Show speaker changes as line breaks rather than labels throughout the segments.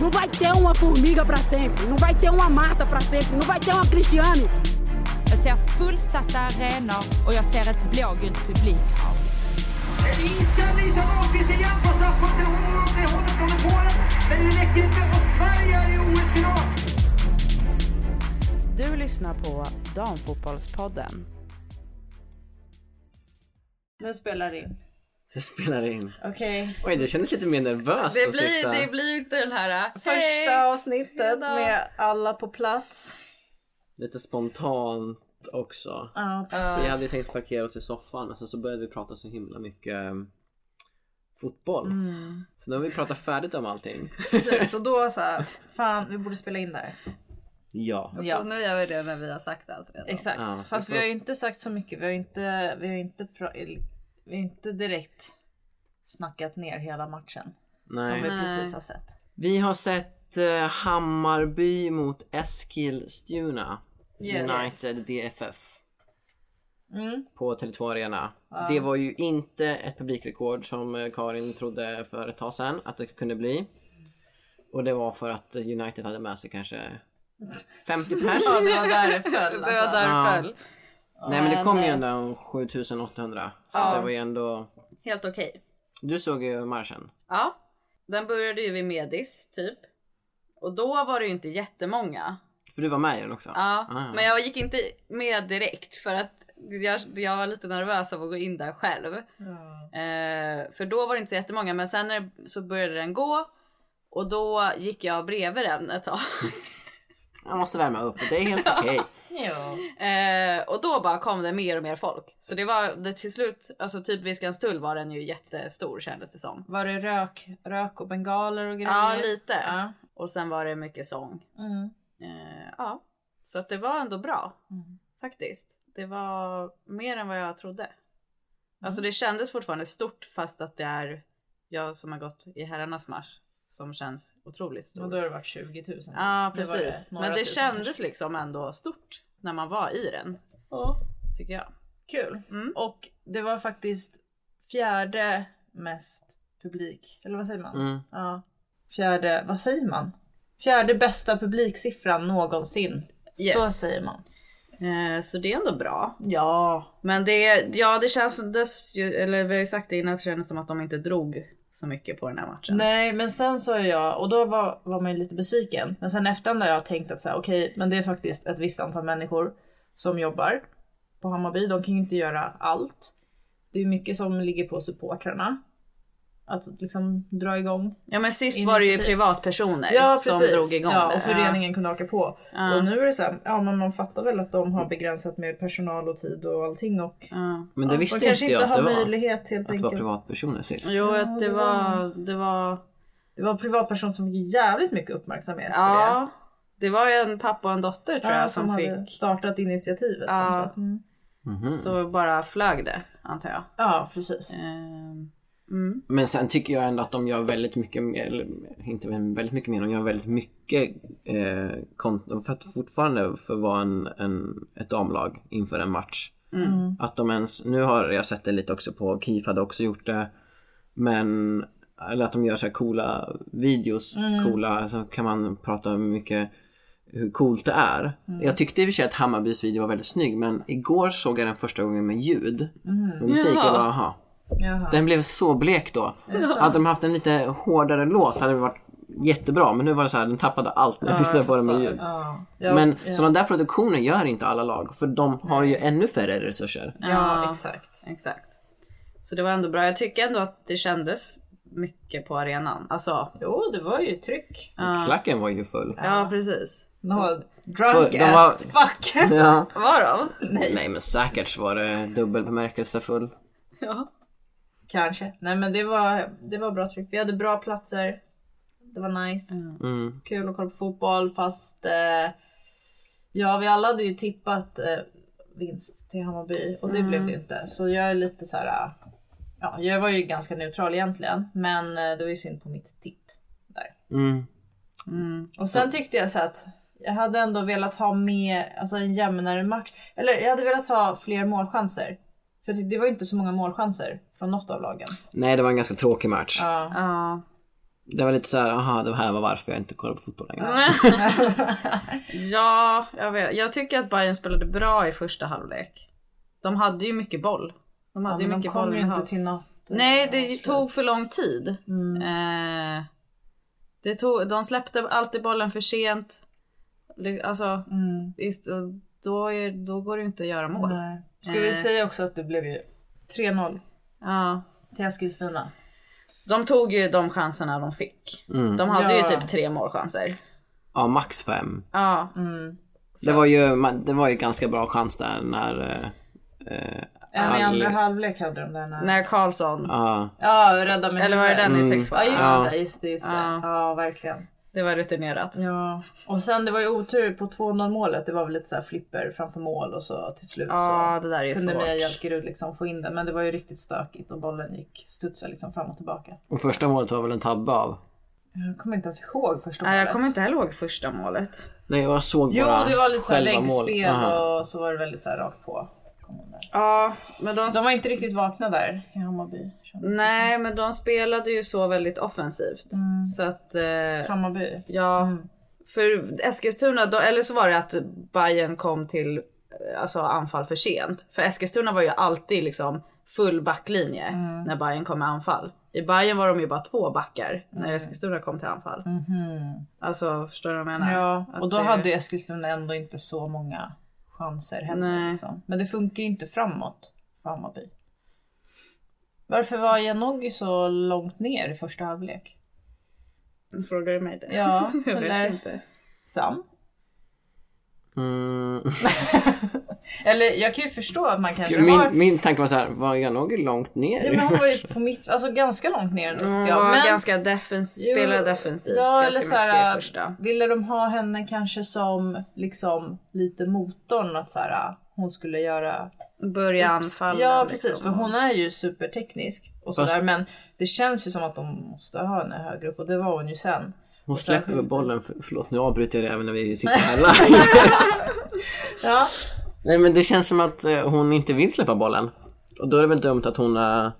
Não vai ter uma formiga para sempre, não vai ter uma Marta para sempre, não vai ter uma Cristiane.
Jag ser fullsatta arenor och jag ser ett blågult publikhav.
Inställning som Ahlqvist igen på straffpunkten. Hon når det hållet från Polen. Men det räcker inte och Sverige är i OS-final.
Du lyssnar på Damfotbollspodden.
Den spelar in.
Det spelar in.
Okej.
Oj, det kändes lite mer nervöst
Det
att
blir,
sitta.
det blir inte den här äh,
Första
hej.
avsnittet
Hejdå.
med alla på plats.
Lite spontant också.
Ja,
Vi
precis.
hade ju tänkt parkera oss i soffan och sen så började vi prata så himla mycket um, fotboll.
Mm.
Så nu har vi pratat färdigt om allting.
precis. Så då så här, fan vi borde spela in där.
Ja.
Ja.
Så nu gör vi det när vi har sagt allt redan.
Exakt.
Ja,
Fast vi
får-
har ju inte sagt så mycket. Vi har inte, vi har inte, pra- vi har inte direkt snackat ner hela matchen. Som vi
Nej.
precis har sett.
Vi har sett eh, Hammarby mot Eskilstuna
Yes.
United DFF
Mm.
på Tele2 Arena. Det var ju inte ett publikrekord som eh, Karin trodde för ett tag sedan att det kunde bli. Och det var för att United hade med sig kanske 50 pers.
Ja, det var där det föll.
Det var
Alltså.
där
Ja.
det föll.
Nej men det kom ju ändå 7800. Så
Ja.
det var ju ändå...
Helt okej.
Du såg ju marschen.
Ja, den började ju vid Medis typ. Och då var det ju inte jättemånga.
För du var med i den också?
Ja,
Ah, ja.
men jag gick inte med direkt för att jag, jag var lite nervös av att gå in där själv. Eh, för då var det inte så jättemånga men sen när, så började den gå och då gick jag bredvid den ett tag.
Jag måste värma upp. Det är helt okej.
Ja.
Eh, och då bara kom det mer och mer folk. Så det var det till slut, alltså typ vid Skanstull var den ju jättestor kändes det som.
Var det rök, rök och bengaler och grejer?
Ja lite.
Ja.
Och sen var det mycket sång.
Mm.
Eh, ja, så att det var ändå bra
Mm.
faktiskt. Det var mer än vad jag trodde. Alltså det kändes fortfarande stort fast att det är jag som har gått i herrarnas marsch som känns otroligt
Och
stor.
då har det varit 20 000.
Ja precis.
några
Men det
tusen
kändes liksom ändå stort när man var i den.
Ja.
Tycker jag.
Kul.
Mm.
Och det var faktiskt fjärde mest publik. Eller vad säger man?
Mm.
Ja. Fjärde, vad säger man? Fjärde bästa publiksiffran någonsin.
Yes.
Så säger man.
Eh, så det är ändå bra.
Ja.
Men det, ja det känns, dess, eller vi har ju sagt det innan, att det kändes som att de inte drog så mycket på den här matchen.
Nej men sen så är jag, och då var, var man ju lite besviken. Men sen efterhand har jag tänkt att så här, okej men det är faktiskt ett visst antal människor som jobbar på Hammarby. De kan ju inte göra allt. Det är mycket som ligger på supportrarna. Att liksom dra igång.
Ja men sist var det ju
Initiativ.
privatpersoner
Ja
som
precis.
drog igång
ja,
det.
och föreningen kunde haka på.
Ja.
Och nu är det så här, ja men man fattar väl att de har begränsat med personal och tid och allting och
Ja.
Men det
ja,
visste
och kanske
inte jag
inte
att det
har
var.
möjlighet helt
Att det var
enkelt.
privatpersoner sist.
Jo
Ja,
att det
det
var, det var,
Det var en privatperson som fick jävligt mycket uppmärksamhet för det.
ja. Det var ju en pappa och en dotter tror
Ja,
jag som,
hade
fick.
startat initiativet.
Ja.
Så att, mm.
Mhm.
Så bara flög det antar jag.
Ja precis.
Ehm, Mm.
Men sen tycker jag ändå att de gör väldigt mycket mer, eller inte väldigt mycket mer, de gör väldigt mycket eh, kont- för att fortfarande för att vara en, en, ett damlag inför en match.
Mm.
Att de ens, nu har jag sett det lite också på, KIF hade också gjort det. Men, eller att de gör så här coola videos, coola, så kan man prata om hur mycket hur coolt det är. Jag tyckte i och för sig att Hammarbys video var väldigt snygg men igår såg jag den första gången med ljud. Med musik och bara, aha.
Jaha.
Den blev så blek då. Hade de haft en lite hårdare låt hade det varit jättebra. Men nu var det så här, den tappade allt när jag lyssnade på den med ljud.
Ja. Ja,
Men
ja.
sådana där produktioner gör inte alla lag. För de har ju ännu färre resurser.
ja exakt.
Exakt. Så det var ändå bra. Jag tycker ändå att det kändes mycket på arenan. Alltså,
Jo det var ju tryck.
Klacken var ju full.
ja precis.
De var drunk
För- de
as
var-
fuck.
Ja.
Var de?
Nej. men säkert var det dubbel bemärkelsefull.
Ja.
Kanske. Nej men det var, det var bra tryck. Vi hade bra platser. Det var nice.
Mm.
Kul att kolla på fotboll fast eh, ja vi alla hade ju tippat eh, vinst till Hammarby och det blev det ju inte. Så jag är lite så här. eh, Ja, jag var ju ganska neutral egentligen men eh, det var ju synd på mitt tipp där.
Mm.
Och sen tyckte jag så att jag hade ändå velat ha mer, alltså en jämnare match. Eller jag hade velat ha fler målchanser. För jag tyckte det var ju inte så många målchanser från något av lagen.
Nej det var en ganska tråkig match.
Ja.
Ja.
Det var lite så här, aha det här var varför jag inte kollar på fotboll längre.
ja, jag vet. Jag tycker att Bayern spelade bra i första halvlek. De hade ju mycket boll. De
Ja,
hade ju
men de
mycket
kom
boll
ju inte till något. eh,
Nej, det
avslut.
tog för lång tid. Eh, det tog, de släppte alltid bollen för sent. Alltså,
Mm.
då, är, då går det ju inte att göra mål.
Nej. Ska vi
Eh.
säga också att det blev ju 3-0
Ja.
till Eskilstuna.
De tog ju de chanserna de fick.
Mm.
De hade
Ja.
ju typ tre målchanser.
Ja, max fem.
Ja.
Det var ju, det var ju ganska bra chans där när... eh, eh,
Även i
all-
andra halvlek hade de den här.
När Karlsson,
Ja,
Ja, rädda med
eller var det den ni
Mm.
tänkte på?
Ja just
Ja.
det, just det, just det.
Ja.
Ja. verkligen.
Det var rutinerat.
Ja. Och sen det var ju otur på 2-0 målet. Det var väl lite så här flipper framför mål och så till slut
Ja,
så
det där är
kunde
svårt.
Mia Jalkerud liksom få in den. Men det var ju riktigt stökigt och bollen gick studsade liksom fram och tillbaka.
och första målet var väl en tabbe av.
Jag kommer inte ens ihåg första
Nej,
målet.
jag kommer inte heller ihåg första målet.
Nej, jag såg
Jo,
bara
det var lite
själva mål.
läggspel och så var det väldigt såhär rakt på. Kom de där.
Ja, men de...
De var inte riktigt vakna där i Hammarby.
Nej, men de spelade ju så väldigt offensivt. Så att... Eh.
Hammarby.
ja. För Eskilstuna, då, eller så var det att Bayern kom till eh, alltså, anfall för sent. För Eskilstuna var ju alltid liksom full backlinje när Bayern kom med anfall. I Bayern var de ju bara två backar när Eskilstuna kom till anfall. Alltså förstår du vad jag menar?
Ja, och då
det-
hade Eskilstuna ändå inte så många chanser heller. Liksom. Men det funkar ju inte framåt för Hammarby. Varför var Janogy så långt ner i första halvlek?
Frågar du mig det?
Ja,
jag
eller
vet inte.
Sam?
Mm.
Eller jag kan ju förstå att man kanske
Min,
har...
min tanke var så här, var jag nog långt ner?
Ja, men hon var ju på mitt, alltså ganska långt ner jag.
var
Men...
ganska defens
Jo,
spelade defensivt
Ja
ganska
eller
mycket
såhär,
i första.
ville de ha henne kanske som liksom lite motorn att såhär hon skulle göra
Börja anfalla.
Ja precis
liksom.
för hon är ju superteknisk och
Fast-
sådär men det känns ju som att de måste ha henne högre upp och det var hon ju sen.
Hon släpper bollen, för, förlåt nu avbryter jag det även när vi sitter här live.
Ja.
Nej men det känns som att eh, hon inte vill släppa bollen. Och då är det väl dumt att hon, eh,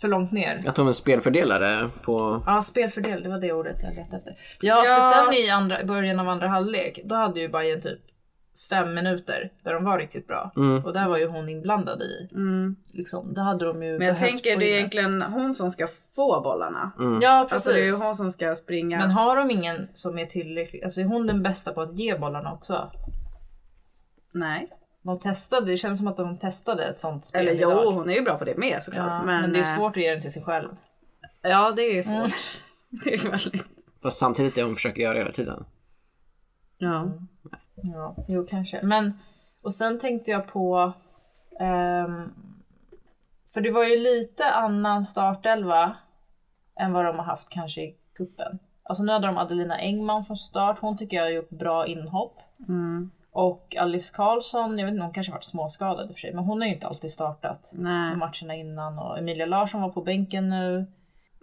För långt ner.
att hon är spelfördelare på...
Ja spelfördel det var det ordet jag letade efter. Ja,
Ja.
för sen i andra, början av andra halvlek då hade ju Bayern typ fem minuter där de var riktigt bra.
Mm.
Och där var ju hon inblandad i.
Mm.
Liksom, då hade de ju
Men jag tänker det är egentligen hon som ska få bollarna.
Ja precis.
Alltså det är ju hon som ska springa.
Men har de ingen som är tillräckligt, alltså är hon den bästa på att ge bollarna också?
Nej.
De testade, det känns som att de testade ett sånt spel
Eller jo,
idag.
hon är ju bra på det med såklart.
Ja,
men,
men, det är
eh,
svårt att ge den till sig själv.
Ja det är svårt. det är väldigt.
Fast samtidigt det hon försöker göra hela tiden.
Ja.
Ja, jo kanske. Men, och sen tänkte jag på, ehm, för det var ju lite annan startelva än vad de har haft kanske i kuppen. Alltså nu hade de Adelina Engman från start, hon tycker jag har gjort bra inhopp.
Mm.
Och Alice Karlsson, jag vet inte, hon kanske varit småskadad i och för sig, men hon har ju inte alltid startat
Nej.
matcherna innan. Och Emilia Larsson var på bänken nu.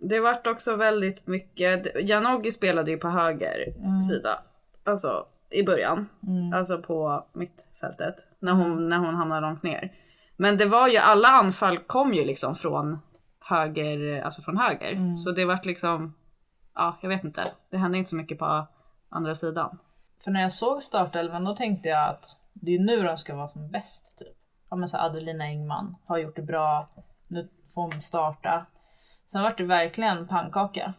Det vart också väldigt mycket, Janogy spelade ju på höger
Mm.
sida. Alltså i början. Alltså på mittfältet. När hon,
Mm.
när hon hamnade långt ner. Men det var ju, alla anfall kom ju liksom från höger, alltså från höger.
Mm.
Så det vart liksom, ja jag vet inte. Det hände inte så mycket på andra sidan.
För när jag såg startelvan då tänkte jag att det är nu de ska vara som bäst. Typ. Ja, men så Adelina Engman har gjort det bra, nu får hon starta. Sen var det verkligen pannkaka.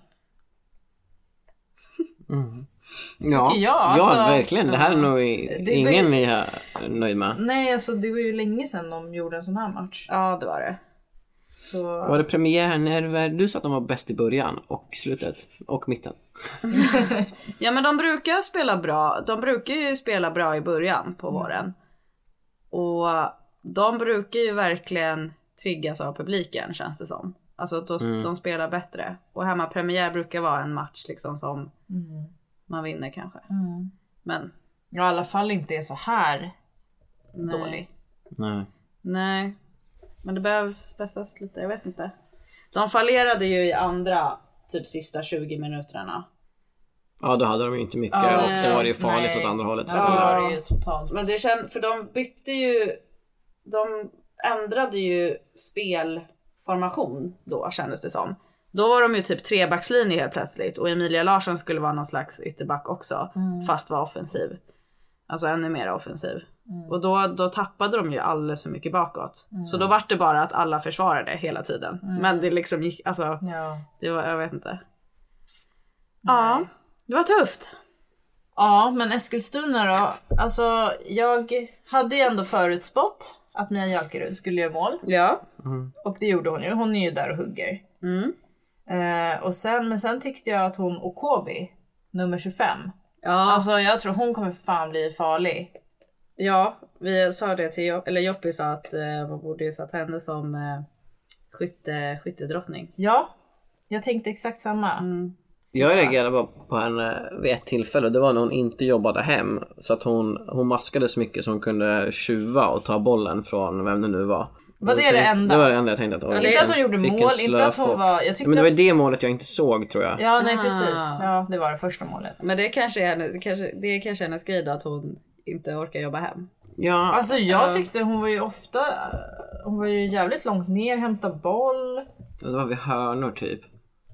Ja,
jag,
ja
alltså.
verkligen. Det här är nog
Det
ingen ni är nöjd med.
Nej alltså det var ju länge sedan de gjorde en sån här match.
Ja det var det.
Så...
Var det premiärnerver? Du sa att de var bäst i början och slutet och mitten.
Ja men de brukar spela bra, de brukar ju spela bra i början på våren. Och de brukar ju verkligen triggas av publiken känns det som. Alltså att de, de spelar bättre. Och hemmapremiär brukar vara en match liksom som man vinner kanske. Men
Ja, i alla fall inte är så här
nej.
dålig.
Nej.
Nej. Men det behövs vässas lite, jag vet inte. De fallerade ju i andra, typ sista 20 minuterna.
Ja, då hade de ju inte mycket
Ja,
och då var det ju farligt
nej.
åt andra hållet
Ja,
istället.
det var det ju totalt.
Men det känd, för de bytte ju, de ändrade ju spelformation då kändes det som. Då var de ju typ trebackslinje helt plötsligt och Emilia Larsson skulle vara någon slags ytterback också. Fast var offensiv. Alltså ännu mer offensiv. Och då, då tappade de ju alldeles för mycket bakåt. Så då var det bara att alla försvarade hela tiden. Men det liksom gick, alltså
Ja.
det var, jag vet inte. Ja, det var tufft.
Ja, men Eskilstuna då? Alltså, jag hade ju ändå förutspått att Mia Jalkerud skulle göra mål.
Ja.
Och det gjorde hon ju. Hon är ju där och hugger.
Mm.
Eh, och sen, men sen tyckte jag att hon Okobi, nummer 25.
Ja,
Alltså jag tror hon kommer fan bli farlig.
Ja, vi sa det till Jo- eller Joppi sa att eh, man borde ju satt henne som eh, skytte, skyttedrottning.
Ja, jag tänkte exakt samma.
Mm.
Jag reagerade bara på henne vid ett tillfälle och det var när hon inte jobbade hem. Så att hon, hon maskade så mycket så hon kunde tjuva och ta bollen från vem det nu var.
Var det det enda?
Det var det enda jag tänkte att oj,
Inte att hon gjorde mål, inte att hon var... Jag tyckte
Men det var ju
att...
det målet jag inte såg tror jag.
Ja, nej
Ah.
precis. Ja, det var det första målet.
Men det kanske är, det kanske, det är kanske hennes grej då att hon inte orkar jobba hem.
Ja,
Alltså jag tyckte hon var ju ofta... Hon var ju jävligt långt ner, hämta boll.
det var vid hörnor typ.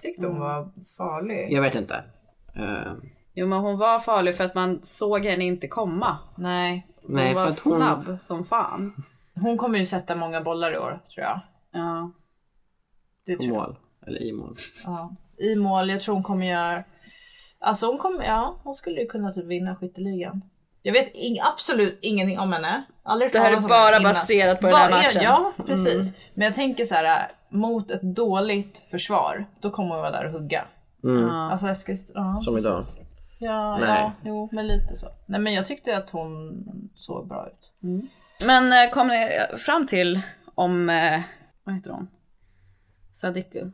Tyckte hon var farlig.
Jag vet inte. Eh,
Jo men hon var farlig för att man såg henne inte komma.
Nej.
Hon
nej,
var
för att hon...
snabb som fan.
Hon kommer ju sätta många bollar i år, tror jag.
Ja.
Det
På
tror jag.
mål. Eller i mål.
Ja. I mål, jag tror hon kommer göra... Alltså hon kommer, ja, hon skulle ju kunna typ vinna skytteligan. Jag vet ing, absolut ingenting om henne. Aldrig
Det här är bara baserat på den här matchen.
Ja, precis. Men jag tänker så här, mot ett dåligt försvar, då kommer hon vara där och hugga.
Mm.
Alltså Eskilstuna, ja,
Som idag.
precis. Ja,
Nej.
ja, jo, men lite så. Nej men jag tyckte att hon såg bra ut.
Men eh, kom ni fram till om, eh, vad heter hon? Sadiku?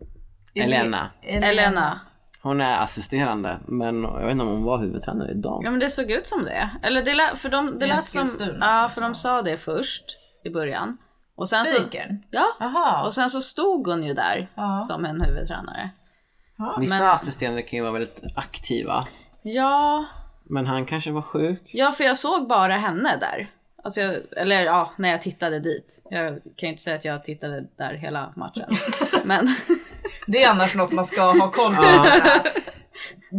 Elena.
Elena.
Hon är assisterande men jag vet inte om hon var huvudtränare idag.
Ja men det såg ut som det. Eller det lät, för de, det lät som, ja för de sa det först i början. Och sen så,
Spikern?
ja.
Jaha.
Och sen så stod hon ju där
Ja.
som en huvudtränare.
Vissa
men-
assisterande kan ju vara väldigt aktiva.
Ja,
Men han kanske var sjuk.
ja för jag såg bara henne där. Alltså jag, eller ja, när jag tittade dit. Jag kan ju inte säga att jag tittade där hela matchen. men
Det är annars något man ska ha koll på. såhär.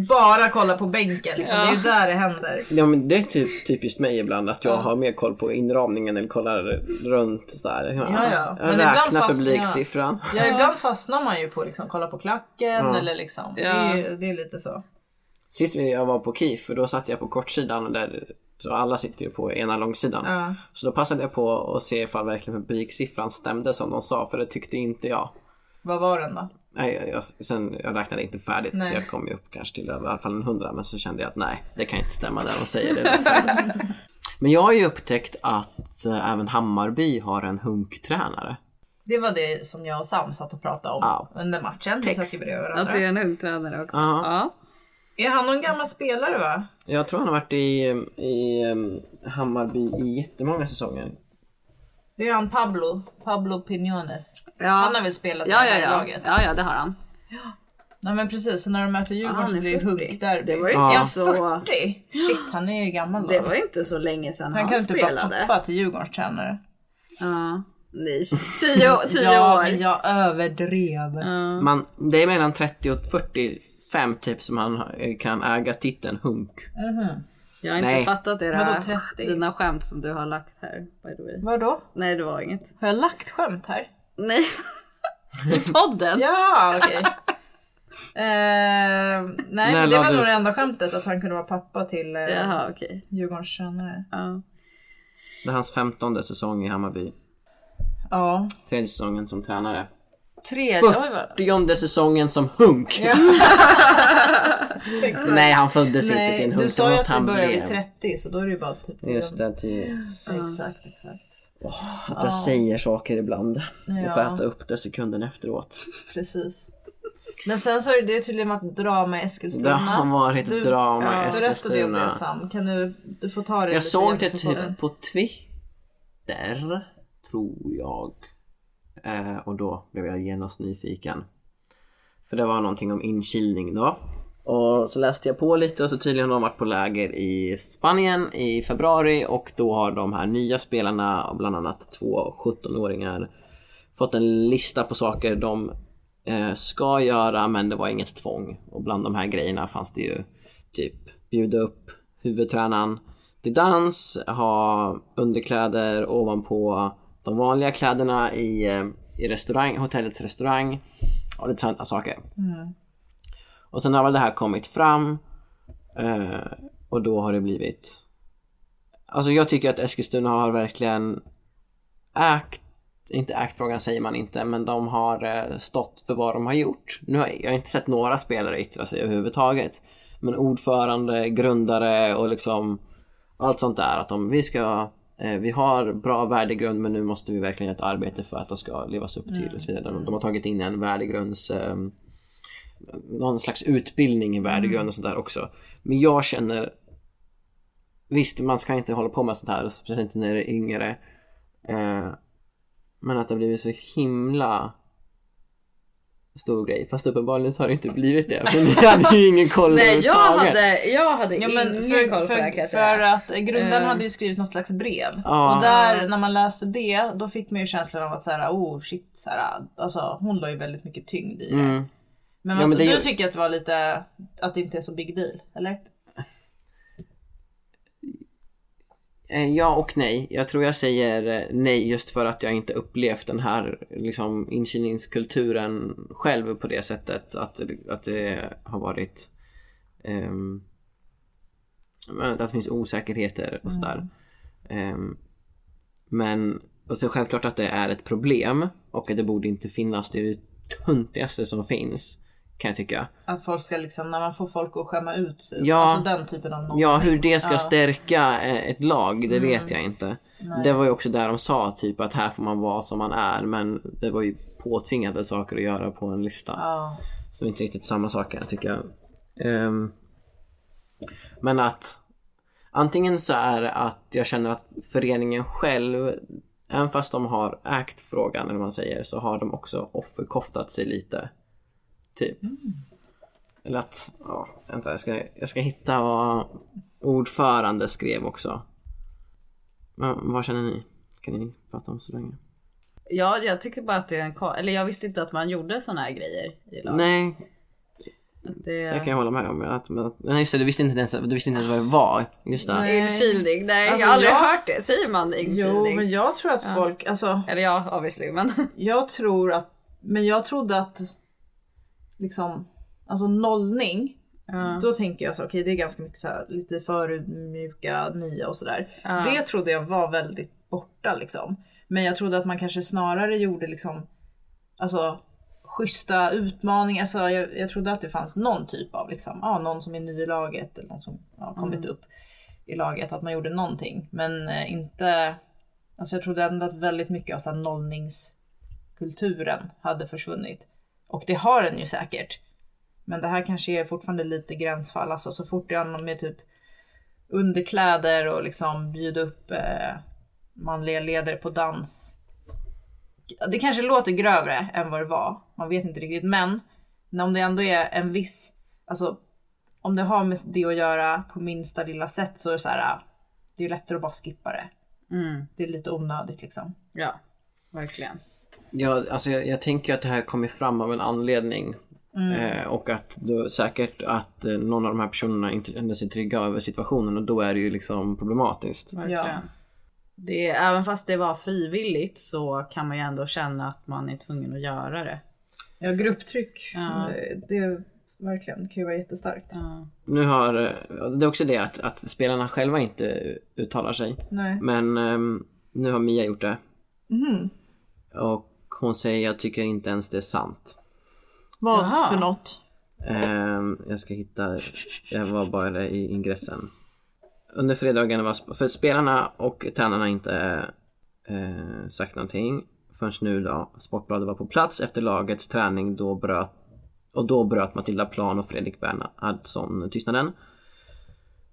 Bara kolla på bänken liksom. Det är ju där det händer.
Ja men det är typ typiskt mig ibland att jag har mer koll på inramningen eller kollar runt så här. Ja,
ja.
Jag
Men
räknar publiksiffran.
Ja, ibland fastnar man ju på liksom kolla på klacken eller liksom.
Ja.
Det, är, det är lite så.
Sist vi- jag var på KIF då satt jag på kortsidan och där så alla sitter ju på ena långsidan.
Ja.
Så då passade jag på att se ifall verkligen publiksiffran stämde som de sa för det tyckte inte jag.
Vad var den då?
Nej, jag, sen, jag räknade inte färdigt
Nej.
så jag kom ju upp kanske till över, i alla fall en hundra men så kände jag att nej, det kan inte stämma där de säger det. men jag har ju upptäckt att eh, även Hammarby har en hunktränare.
Det var det som jag och Sam satt och pratade om
Ja.
under matchen. Vi satt ju bredvid varandra.
att det är en ungtränare också.
Ja.
Ja.
Är han någon gammal spelare va?
Jag tror han har varit i, i um, Hammarby i jättemånga säsonger.
Det är han Pablo. Pablo Pinones.
Ja.
Han har väl spelat
Ja,
i det
ja,
här
ja.
laget?
ja, ja, det har han.
Nej men precis, så när de möter Djurgården
han
så
är
blir det
40.
hunk där.
Det var ju
Ja.
inte
Är
så...
han 40? Shit, han är ju gammal då.
Det var inte så länge sedan han,
han kan inte
spelade.
pappa till Djurgårdens tränare.
Ja. Nej, tio, tio
ja,
år.
men jag överdrev.
Man, det är mellan 30 och 45 typ som han kan äga titeln hunk.
Jag har inte
Nej.
fattat era,
Vadå 30?
dina skämt som du har lagt här. By the way.
Vadå?
Nej det var inget.
Har jag lagt skämt här?
Nej. I podden?
Ja, okej. Eh, nej,
När
men det var
du-
nog det enda skämtet att han kunde vara pappa till eh,
Jaha okej.
Djurgårdens tränare.
Ja.
Det är hans femtonde säsong i Hammarby.
Ja,
Tredje säsongen som tränare.
Tredje. Oj, vad...
Fyrtionde säsongen som hunk! Nej han föddes inte till en
Nej,
hunk.
du sa ju att
han
började vid
blev.
30 så då är det ju bara typ
Just det, till,
Exakt, exakt.
att jag säger saker ibland. Och får
Ja.
äta upp det sekunden efteråt.
Precis. Men sen så har det tydligen varit drama i Eskilstuna.
Det har varit
Du-
drama i
Berätta det om
Eskilstuna.
det Sam. Kan du, du får ta det
Jag
lite
såg det typ på Twitter, tror jag. Eh, och då blev jag genast nyfiken. För det var någonting om inkilning då. Och så läste jag på lite och så tydligen har de varit på läger i Spanien i februari och då har de här nya spelarna, bland annat två 17-åringar, fått en lista på saker de eh, ska göra men det var inget tvång. Och bland de här grejerna fanns det ju typ bjuda upp huvudtränaren till dans, ha underkläder ovanpå de vanliga kläderna i, eh, i restaurang, hotellets restaurang och lite sådana saker. Och sen har väl det här kommit fram eh, och då har det blivit Alltså jag tycker att Eskilstuna har verkligen ägt inte ägt frågan säger man inte, men de har eh, stått för vad de har gjort. Nu har jag inte sett några spelare yttra sig överhuvudtaget. Men ordförande, grundare och liksom allt sånt där. Att de, vi ska, vi har bra värdegrund men nu måste vi verkligen göra ett arbete för att det ska levas upp till och så vidare. De, de har tagit in en värdegrunds eh, någon slags utbildning i värdegrund och sånt där också. Men jag känner Visst, man ska inte hålla på med sånt här, speciellt inte när det är yngre. Eh, men att det har blivit så himla stor grej. Fast uppenbarligen så har det inte blivit det. För ni hade ju ingen koll
Nej jag hade, jag hade
Ja,
ingen
men för,
koll på
för,
det här kan jag
för
säga.
att grundaren
Eh.
hade ju skrivit något slags brev.
Ja.
Och där när man läste det då fick man ju känslan av att såhär oh shit såhär, alltså hon la ju väldigt mycket tyngd i det.
Mm.
Men,
Ja,
vad-
men det
du
ju-
tycker att det var lite, att det inte är så big deal, eller?
Eh, Ja och nej. Jag tror jag säger eh, nej just för att jag inte upplevt den här liksom inkilningskulturen själv på det sättet. Att, att det har varit men att det finns osäkerheter och sådär. Ehm, men och så självklart att det är ett problem och att det borde inte finnas. Det är det töntigaste som finns. Kan jag tycka.
Att folk ska liksom, när man får folk att skämma ut sig.
Ja.
Alltså den typen av
Ja, hur det ska
Ja.
stärka eh, ett lag, det vet jag inte. Det var ju också där de sa typ att här får man vara som man är, men det var ju påtvingade saker att göra på en lista.
Ja.
Så inte riktigt samma sak kan jag. Ehm, men att antingen så är det att jag känner att föreningen själv, även fast de har ägt frågan eller vad man säger, så har de också offerkoftat sig lite. Typ. Eller att, ja, vänta jag ska, jag ska hitta vad ordförande skrev också. Men, vad känner ni? Kan ni prata om så länge?
Ja, jag tycker bara att det är en Eller jag visste inte att man gjorde såna här grejer i lag.
Nej,
det...
det kan jag hålla med om. Att, nej just det, du visste inte ens, du visste inte ens vad det var. Just det.
Inkilning, nej
Alltså,
jag har aldrig
jag-
hört det. Säger man inkilning?
Jo men jag tror att folk, alltså
Eller ja, obviously men.
jag tror att, men jag trodde att liksom, alltså nollning
Ja.
Då tänker jag så okej det är ganska mycket så här, lite förödmjuka, nya och sådär.
Ja.
Det trodde jag var väldigt borta liksom. Men jag trodde att man kanske snarare gjorde liksom Alltså schyssta utmaningar. Alltså, jag, jag trodde att det fanns någon typ av liksom, ja, någon som är ny i laget eller någon som ja, kommit upp i laget. Att man gjorde någonting. Men eh, inte Alltså jag trodde ändå att väldigt mycket av så här, nollningskulturen hade försvunnit. Och det har den ju säkert. Men det här kanske är fortfarande lite gränsfall. Alltså så fort det har något med typ underkläder och liksom bjuda upp eh, manliga ledare på dans. Det kanske låter grövre än vad det var. Man vet inte riktigt. Men om det ändå är en viss, alltså om det har med det att göra på minsta lilla sätt så är det så här. Det är lättare att bara skippa det.
Mm.
Det är lite onödigt liksom.
Ja, verkligen.
Ja, alltså jag, jag tänker att det här kommer fram av en anledning. Eh, och att då, säkert att eh, någon av de här personerna inte kände sig trygga över situationen och då är det ju liksom problematiskt.
verkligen.
Ja.
Det, även fast det var frivilligt så kan man ju ändå känna att man är tvungen att göra det.
Ja, grupptryck.
Ja.
eh, Det verkligen kan ju vara jättestarkt.
Ja.
Nu har, det är också det att, att spelarna själva inte uttalar sig.
Nej.
Men ehm, nu har Mia gjort det.
Mhm.
Och hon säger jag tycker inte ens det är sant.
Vad
Jaha.
för något?
Ehm, jag ska hitta, jag var bara i ingressen. Under fredagen var, för spelarna och tränarna inte eh, sagt någonting förrän nu då. Sportbladet var på plats efter lagets träning då bröt och då bröt Matilda Plan och Fredrik Bernhardsson tystnaden.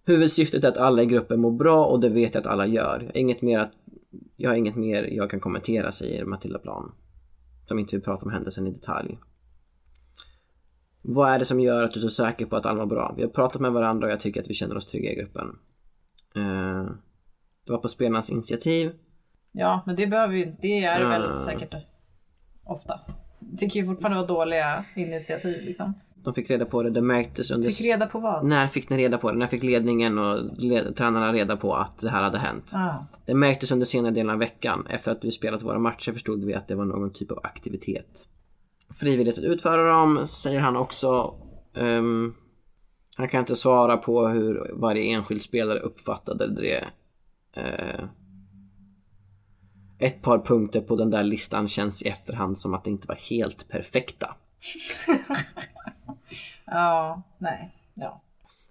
Huvudsyftet är att alla i gruppen mår bra och det vet jag att alla gör. Jag har inget mer, att, jag har inget mer jag kan kommentera säger Matilda Plan. Som inte vill prata om händelsen i detalj. Vad är det som gör att du är så säker på att alla mår bra? Vi har pratat med varandra och jag tycker att vi känner oss trygga i gruppen. Eh, det var på spelarnas initiativ.
Ja, men det behöver ju det är väl
Mm.
säkert ofta. Det kan ju fortfarande vara dåliga initiativ liksom.
De fick reda på det, det märktes under...
Fick reda på vad?
När fick ni reda på det? När fick ledningen och led... tränarna reda på att det här hade hänt?
Ah.
Det märktes under senare delen av veckan. Efter att vi spelat våra matcher förstod vi att det var någon typ av aktivitet. Frivilligt att utföra dem, säger han också. Ehm, han kan inte svara på hur varje enskild spelare uppfattade det. Eh, ett par punkter på den där listan känns i efterhand som att det inte var helt perfekta.
Ja, nej. Ja.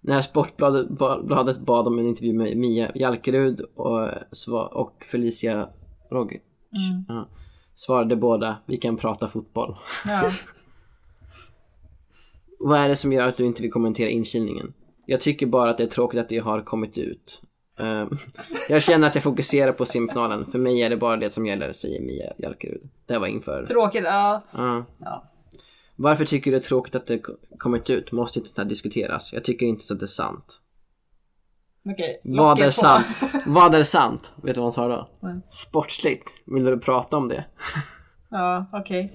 När Sportbladet ba- bladet bad om en intervju med Mia Jalkerud och, och Felicia Rogic ja, svarade båda vi kan prata fotboll.
Ja.
Vad är det som gör att du inte vill kommentera inkilningen? Jag tycker bara att det är tråkigt att det har kommit ut. Ehm, jag känner att jag fokuserar på semifinalen. För mig är det bara det som gäller, säger Mia Jalkerud. Det var inför.
Tråkigt, ja.
Ja.
ja.
Varför tycker du det är tråkigt att det ko- kommit ut? Måste inte det här diskuteras. Jag tycker inte så att det är sant.
Okej,
Vad
locket
är
på.
sant? Vad är sant? Vet du vad hon sa då?
Nej.
Sportsligt. Vill du prata om det?
Ja, okej.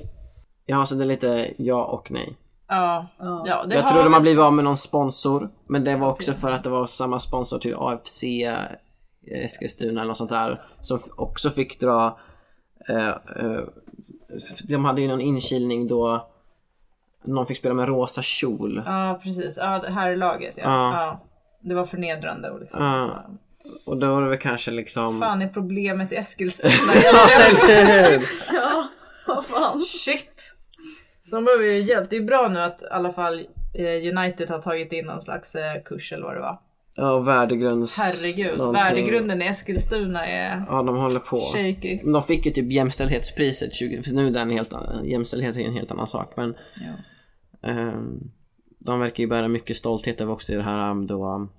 Ja, så det är lite ja och nej.
Ja. ja det
jag
har
tror de har
väl-
blivit av med någon sponsor. Men det var också för att det var samma sponsor till AFC eh, Eskilstuna eller något sånt där. Som också fick dra... Eh, eh, de hade ju någon inkilning då någon fick spela med rosa kjol.
Ja, precis. Ja, här är laget ja.
Ja.
ja. Det var förnedrande och liksom.
Ja. Och då var det väl kanske liksom...
fan är problemet i Eskilstuna?
Eller hur?
Vad fan? Shit! De behöver ju hjälp. Det är bra nu att i alla fall eh, United har tagit in någon slags eh, kurs eller vad det var.
Ja, värdegrunds...
Herregud,
någonting.
värdegrunden i Eskilstuna är
Ja, de håller på.
shaky.
De fick ju typ jämställdhetspriset 20... För nu är det en helt annan... Jämställdhet är en helt annan sak men... ehm, de verkar ju bära mycket stolthet över också i det här um, då um,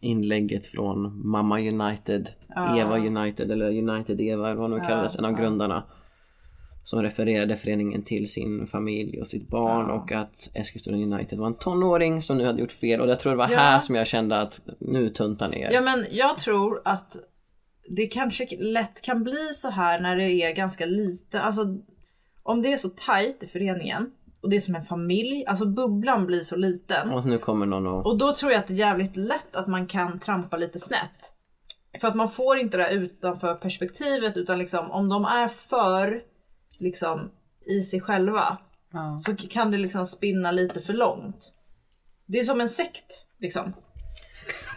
inlägget från Mamma United, Eva United eller United Eva eller vad nu kallades, en av grundarna. Som refererade föreningen till sin familj och sitt barn och att Eskilstuna United var en tonåring som nu hade gjort fel och jag tror det var
Ja.
här som jag kände att nu tuntar ner.
Ja men jag tror att det kanske lätt kan bli så här när det är ganska lite, alltså om det är så tajt i föreningen och det är som en familj, alltså bubblan blir så liten.
Och så nu kommer någon och...
Och då tror jag att det är jävligt lätt att man kan trampa lite snett. För att man får inte det här utanför perspektivet utan liksom om de är för liksom i sig själva
Ja.
så kan det liksom spinna lite för långt. Det är som en sekt liksom.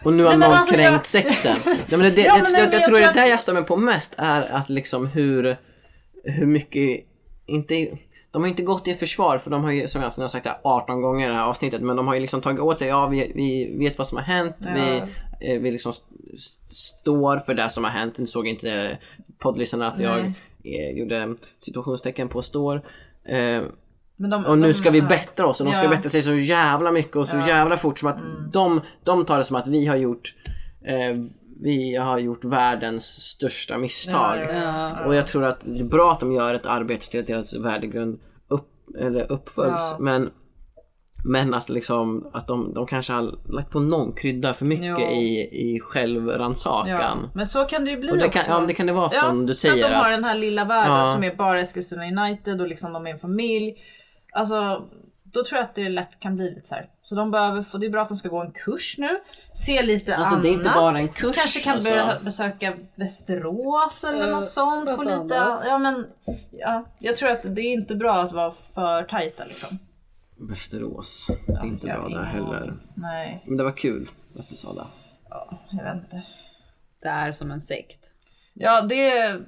Och nu har
Nej,
någon
alltså,
kränkt
jag-
sekten. Nej, men det, det,
Ja,
jag,
men
jag,
jag-
jag,
jag
tror
tror
det
att-
där jag mig på mest är att liksom hur, hur mycket, inte, de har ju inte gått i försvar för de har ju som jag, som jag sagt det här 18 gånger i det här avsnittet men de har ju liksom tagit åt sig, ja vi, vi vet vad som har hänt, vi, eh, vi liksom st- st- står för det som har hänt. Nu såg inte poddlyssnarna att jag eh, gjorde situationstecken på står. Eh,
Men de,
och nu ska vi
ja.
bättra oss och de ska
Ja.
bättra sig så jävla mycket och så jävla fort som att de, de tar det som att vi har gjort eh, vi har gjort världens största misstag.
Ja, ja,
Och jag tror att det är bra att de gör ett arbete till att deras värdegrund upp, eller uppföljs.
Ja.
Men, men att liksom att de, de kanske har lagt på någon krydda för mycket
Jo.
i, i självrannsakan.
Ja, men så kan det ju bli
Och det
också.
kan, ja, det kan det vara som du säger.
Att de har den här lilla världen
Ja.
som är bara Eskilstuna United och liksom de är en familj. Alltså, då tror jag att det lätt kan bli lite så här. Så de behöver få, det är bra att de ska gå en kurs nu. Se lite
Alltså,
annat.
det är inte bara en kurs,
Kanske kan
alltså.
besöka Västerås eller något sånt. Få lite,
annat.
ja men, ja. Jag tror att det är inte bra att vara för tajta liksom.
Västerås. Det är inte
jag
bra där heller.
Nej,
Men det var kul att du sa det.
jag vet inte.
Det är som en sekt.
Ja, det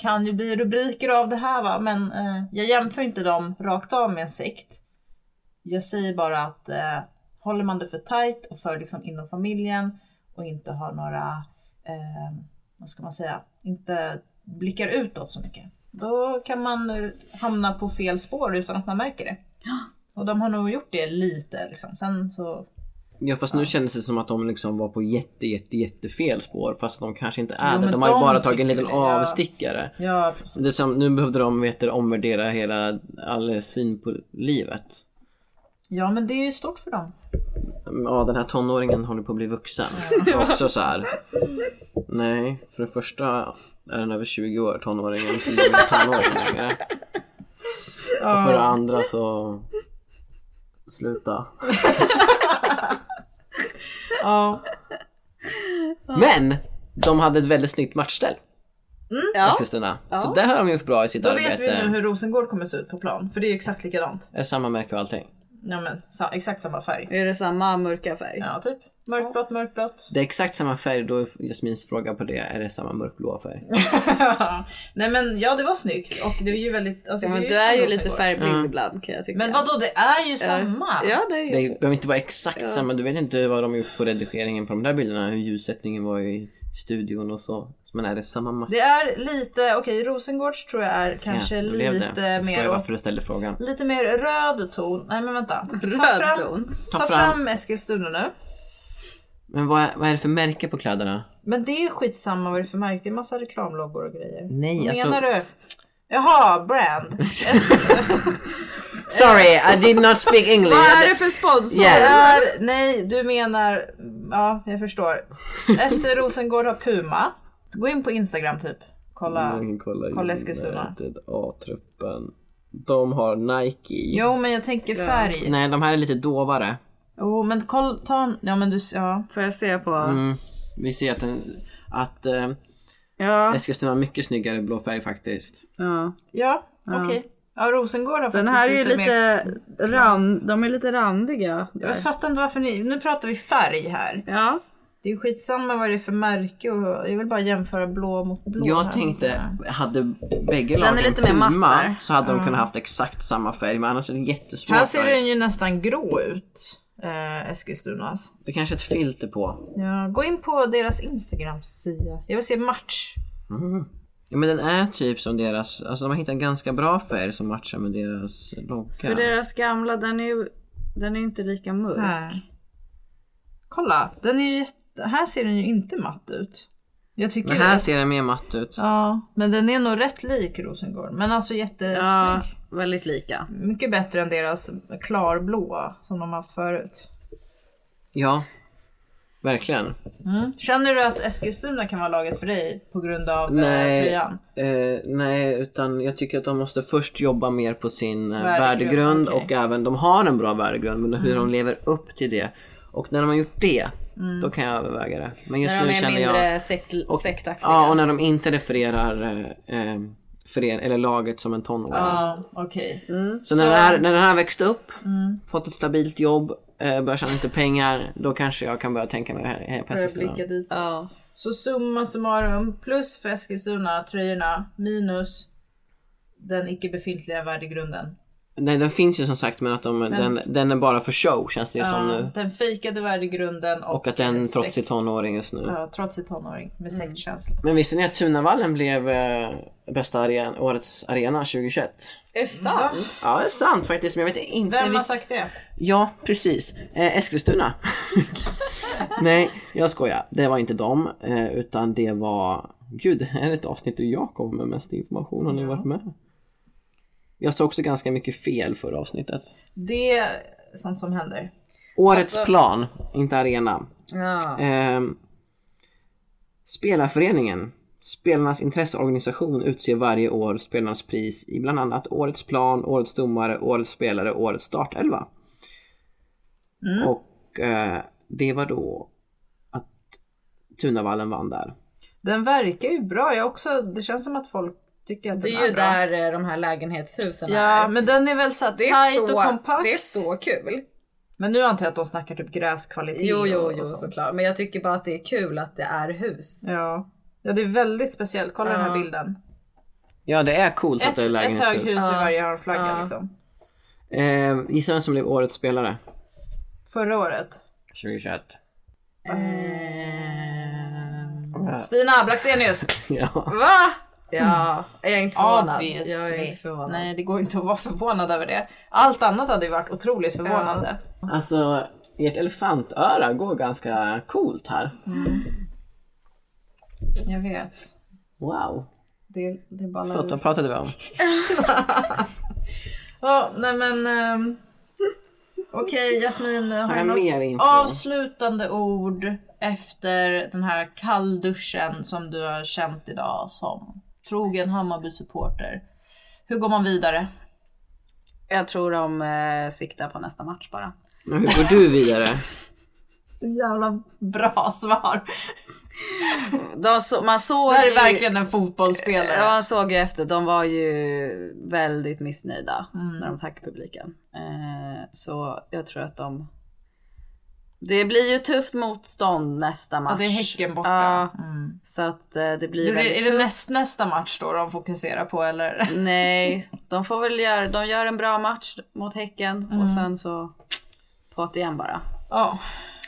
kan ju bli rubriker av det här va, men eh, jag jämför inte dem rakt av med en sekt. Jag säger bara att eh, håller man det för tight och för liksom inom familjen och inte har några, eh, vad ska man säga, inte blickar utåt så mycket. Då kan man eh, hamna på fel spår utan att man märker det. Och de har nog gjort det lite liksom. Sen så,
Ja fast nu kändes det som att de liksom var på jätte jätte jätte fel spår fast de kanske inte är
Jo,
det. De har ju
de
bara tagit en liten
det, ja.
avstickare.
ja precis.
Det som, nu behövde de vet omvärdera hela all syn på livet.
Ja men det är ju stort för dem.
Ja den här tonåringen håller på att bli vuxen. Också så här. Nej, för det första är den över 20 år tonåringen så det är tonåring längre. Och för det andra så... Sluta.
Ja.
Men! De hade ett väldigt snyggt matchställ.
Ja.
Eskilstuna. Så det har de gjort bra i sitt
Då
arbete.
vet vi nu hur Rosengård kommer se ut på plan. För det är exakt likadant.
Är samma märke och allting.
Ja men sa, exakt samma färg.
Är det samma mörka färg?
Ja typ. Mörkblått, mörkblått.
Det är exakt samma färg, då är Jasmins fråga på det, är det samma mörkblåa färg?
Nej men ja det var snyggt och det är ju väldigt... Alltså,
Ja, men
det
du är ju lite färgblind
Mm.
ibland kan jag tycka.
Men vadå det är ju samma!
Ja det är
Det
ju.
behöver inte vara exakt samma, du vet inte vad de gjort på redigeringen på de där bilderna, hur ljussättningen var i studion och så. Men är det samma match?
Det är lite, okej Rosengårds tror jag är kanske
Ja, det.
lite
Jag förstår
mer
jag varför du ställde frågan.
Lite mer röd ton. Nej men vänta. Ta
Röd
fram,
ton.
ta
Ta
fram.
fram.
Eskilstuna nu.
Men vad är, vad är det för märke på kläderna?
Men det är ju skitsamma vad det är för märke. Det är massa reklamloggor och grejer.
Nej,
Vad
alltså-
menar du? Jaha, brand.
Sorry, I did not speak English.
Vad är det för sponsor?
Det är, nej, du menar... Ja, jag förstår. FC Rosengård har Puma. Gå in på Instagram typ. Kolla.
Kolla,
Kolla Eskilstuna.
United, A-truppen. De har Nike.
Jo, men jag tänker färg.
Nej, de här är lite dovare.
Jo, men koll, ta... Ja, men du... Ja.
Får jag se på?
Mm. Vi ser att, den, att eh,
Ja.
Eskilstuna har mycket snyggare blå färg faktiskt.
ja.
Ja, okej. Ja, Rosengård har
Den här är ju
lite mer...
lite rand, de är lite randiga.
Jag fattar inte varför ni... Nu pratar vi färg här.
Ja.
Det är ju skitsamma vad det är för märke och jag vill bara jämföra blå mot blå.
Jag
här.
tänkte, hade bägge
Den är
lagen
lite mer
Puma
där.
så hade de kunnat haft exakt samma färg men annars är det jättesvårt.
Här ser den ju nästan grå ut. Eh, Eskilstunas.
Det kanske är ett filter på.
Ja, gå in på deras Instagram-sida. Jag vill se match.
Ja, men den är typ som deras, alltså de har hittat en ganska bra färg som matchar med deras logga.
För deras gamla, den är ju den är inte lika mörk.
Här. Kolla, den är ju jätte... här ser den ju inte matt ut. Jag tycker
Men här
det.
ser den mer matt ut.
Ja, men den är nog rätt lik Rosengård. Men alltså jättesnygg.
Ja, väldigt lika.
Mycket bättre än deras klarblåa som de haft förut.
Ja, verkligen.
Känner du att Eskilstuna kan vara laget för dig på grund av Nej.
Nej.
tröjan?
Eh, nej, utan jag tycker att de måste först jobba mer på sin eh,
Värdegrund,
värdegrund,
okej.
och även de har en bra värdegrund men hur de lever upp till det. Och när de har gjort det, då kan jag överväga det. Men just
När de
nu
är
känner
mindre
jag...
sekt,
Och,
sektaktiga.
ja, och när de inte refererar eh, eh, fören, eller laget som en tonåring.
Ja, okej.
Så, när, den här, när den här växt upp, fått ett stabilt jobb, eh, börjar tjäna lite pengar, då kanske jag kan börja tänka mig här, här på Eskilstuna.
blicka dit.
Ja.
Så summa summarum, plus för Eskilstuna, tröjorna, minus den icke befintliga värdegrunden.
Nej den finns ju som sagt men att de, den, den är bara för show känns det ju som nu.
Den fejkade värdegrunden och,
Och att den
eh,
trotsig
sekt-
tonåring just nu.
Ja, trotsig tonåring med sektkänsla.
Men visste ni att Tunavallen blev eh, bästa aren, årets arena 2021?
Är det sant?
Ja det är sant faktiskt men jag vet inte.
Vem har sagt det?
Ja precis. Eh, Eskilstuna. Nej jag skojar. Det var inte dem eh, utan det var Gud, det här är ett avsnitt där jag kommer med mest information. Har ni varit med? Jag sa också ganska mycket fel förra avsnittet.
Det är sånt som händer.
Årets
Alltså-
plan, inte arena.
Ja.
Ehm, Spelarföreningen, spelarnas intresseorganisation, utser varje år spelarnas pris i bland annat Årets plan, Årets domare, Årets spelare, Årets startelva. Och eh, det var då att Tunavallen vann där.
Den verkar ju bra. Jag också, det känns som att folk
Det
den
är ju
bra.
där eh, de här lägenhetshusen
Ja,
är.
men den är väl så
är,
tight
så,
och kompakt.
det är så kul.
Men nu antar jag att de snackar typ gräskvalitet
Jo, jo, jo
och
såklart. Men jag tycker bara att det är kul att det är hus.
Ja. ja, det är väldigt speciellt. Kolla den här
Ja.
bilden.
Ja det är coolt
Ett,
att det är
ett
lägenhetshus.
höghus i
Ja.
varje hörnflagga
Ja.
liksom.
Eh, gissa vem som blev Årets spelare
Förra året.
2021?
Stina Blackstenius!
ja.
Va? Ja, jag är inte förvånad.
Obviously.
Jag är inte förvånad.
Nej, det går inte att vara förvånad över det. Allt annat hade ju varit otroligt förvånande.
Alltså ert elefantöra går ganska coolt här.
Jag vet.
Wow.
Det, det är bara
Förlåt, vad pratade vi om?
Ja, nej men... ehm, Okej Jasmin, har du några avslutande ord efter den här kallduschen som du har känt idag som trogen Hammarby-supporter? Hur går man vidare?
Jag tror de eh, siktar på nästa match bara.
Men hur går du vidare?
Så jävla bra svar.
De så, man såg
Det här är
ju-
verkligen en fotbollsspelare.
Ja, man såg ju efter, de var ju väldigt missnöjda när de tackade publiken. Eh, så jag tror att de... Det blir ju tufft motstånd nästa match.
Ja, det är Häcken borta.
Ja,
Mm.
så att eh, det blir
det,
väldigt
är det
tufft.
näst, nästa match då de fokuserar på eller?
Nej, de får väl göra, de gör en bra match mot Häcken
Mm.
och sen så på igen bara.
Ja.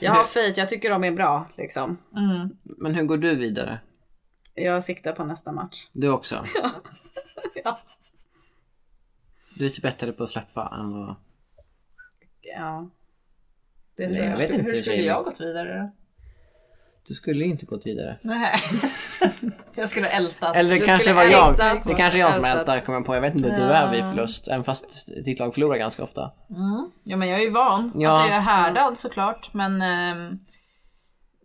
Jag har faith, jag tycker de är bra liksom.
Mm.
Men hur går du vidare?
Jag siktar på nästa match.
Du också?
Ja.
Du är typ bättre på att släppa än vad...
Ja. Det
Nej, jag vet inte.
Hur skulle jag gått vidare då?
Du skulle inte gått vidare.
Nej. jag skulle ältat.
Eller det
Du
kanske var jag.
ältat.
Det kanske är jag som ältar kommer jag på. Jag vet inte hur du är vid förlust. Även fast ditt lag förlorar ganska ofta.
Ja men jag är ju van.
Ja.
Alltså jag är härdad såklart men ehm,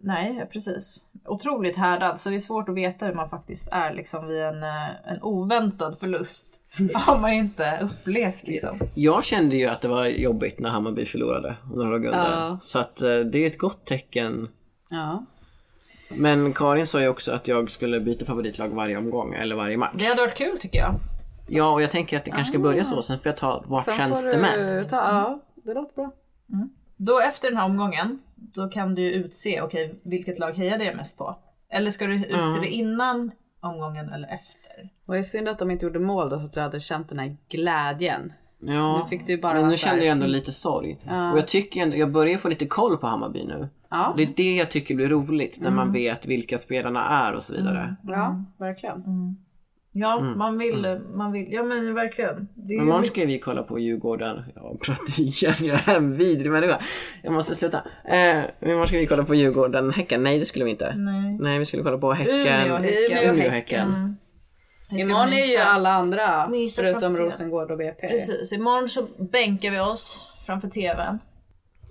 Nej precis. Otroligt härdad så det är svårt att veta hur man faktiskt är liksom vid en, eh, en oväntad förlust. har man ju inte upplevt liksom.
Jag kände ju att det var jobbigt när Hammarby förlorade och när de låg under.
Ja.
Så att eh, det är ett gott tecken.
Ja.
Men Karin sa ju också att jag skulle byta favoritlag varje omgång eller varje match.
Det hade varit kul tycker jag.
Ja, och jag tänker att det kanske ska börja så. Sen får jag ta vart
Sen
känns
får
det
du
mest.
Ta, ja, det låter bra.
Då efter den här omgången, då kan du ju utse, okej vilket lag hejade jag mest på? Eller ska du utse det innan omgången eller efter?
Var ju synd att de inte gjorde mål då så att du hade känt den här glädjen.
Ja,
Nu fick du bara
men nu kände jag ändå lite sorg. Och jag tycker ändå, jag börjar få lite koll på Hammarby nu.
Ja,
Det är det jag tycker blir roligt, när
Mm.
man vet vilka spelarna är och så vidare.
ja verkligen.
Ja, man vill, man vill, ja men verkligen. Det
Men imorgon ska vi kolla på Djurgården. Jag pratar igen, jag är en vidrig människa. Jag måste sluta. Eh, imorgon ska vi kolla på Djurgården, Häcken. Nej det skulle vi inte.
Nej.
Nej vi skulle kolla på Häcken.
Umeå, Häcken.
Umeå, Häcken. Imorgon är ju alla andra
Mysa
förutom. Rosengård och BP.
Precis, imorgon så bänkar vi oss framför tvn.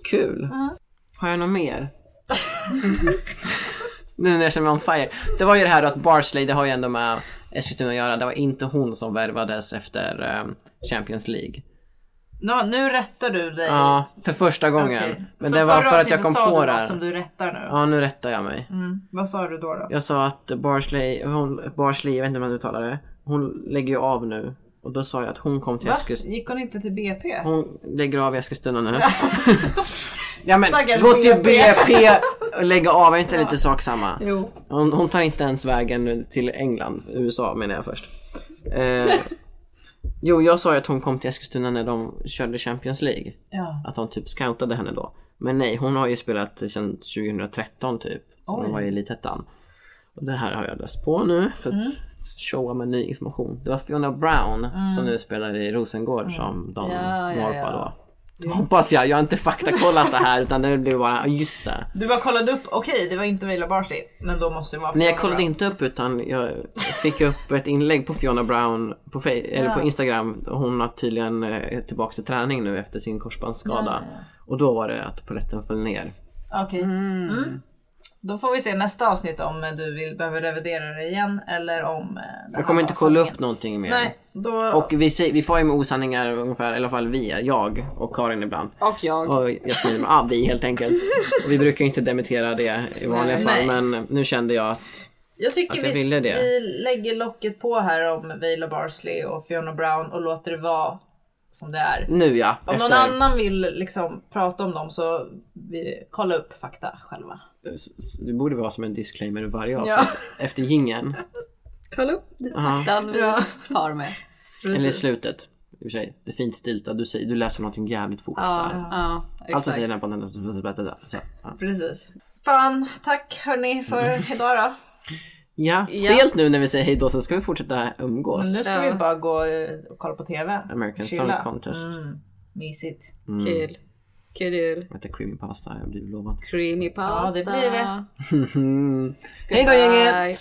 Kul. Har jag något mer? nu när jag känner mig on fire. Det var ju det här att Barsley, det har ju ändå med Eskilstuna att göra. Det var inte hon som värvades efter eh, Champions League.
Nå, nu rättar du dig.
Ja, för första gången.
Okej.
Men
Så
det var för att jag kom på det här.
som du rättar nu.
Ja, nu rättar jag mig.
Mm. Vad sa du då? då?
Jag sa att Barsley, hon, Barsley, jag vet inte hur man uttalar det. Hon lägger ju av nu. Och då sa jag att hon kom till? Eskilstuna.
Gick hon inte till BP?
Hon lägger av i Eskilstuna nu. ja men
Stackars
gå till
BP.
Lägga av, är inte lite sak samma?
Jo.
Hon, hon tar inte ens vägen till England, USA menar jag först. Eh, jo, jag sa ju att hon kom till Eskilstuna när de körde Champions League.
Ja.
Att de typ scoutade henne då. Men nej, hon har ju spelat sedan 2013 typ. Så hon var i Elitettan. Och det här har jag läst på nu för att
Mm.
showa med ny information. Det var Fiona Brown som nu spelar i Rosengård som de
Ja, ja,
norpade
ja.
då. Hoppas jag, jag har inte faktakollat det här utan det blev bara, ja, just det.
Du bara kollade upp, okej det var inte Vejla Barsley, men då måste det vara
Nej jag
Fiona
kollade
Brown.
inte upp utan jag fick upp ett inlägg på Fiona Brown på, Fe- eller på Instagram. Hon har tydligen eh, tillbaka till träning nu efter sin korsbandsskada. Och då var det att polletten föll ner.
Okej. Mm. Då får vi se nästa avsnitt om du vill behöva revidera det igen eller om eh,
Jag kommer inte kolla upp någonting mer.
Nej, då...
Och vi, säger, vi får ju med osanningar ungefär, i alla fall vi, jag och Karin ibland.
Och jag.
Och Jasmin, ja vi helt enkelt. Och vi brukar inte dementera det i vanliga fall
Nej.
men nu kände jag att
Jag tycker
Att jag
vi,
ville det.
vi lägger locket på här om Vejla Barsley och Fiona Brown och låter det vara som det är.
nu ja,
Om någon annan vill liksom prata om dem så vi, kolla upp fakta själva.
Det borde vara som en disclaimer i varje avsnitt. Efter gingen.
Kolla upp
Ja.
den vi far med.
Eller i slutet. I och för sig, det är fint stiltat. Du, säger, du läser någonting jävligt fort.
Ja, ja
Alltså säger den på den. Så, ja.
Precis. Fan, tack hörni för idag då.
Ja, stelt nu när vi säger hej då så ska vi fortsätta umgås.
Men nu ska
Ja.
vi bara gå eh, och kolla på TV.
American
Chilla.
Song Contest.
Mm, mysigt.
Kul. Kul.
Äta creamy pasta, jag blivit lovad.
Creamy pasta.
Ja, det blir det.
hej då gänget!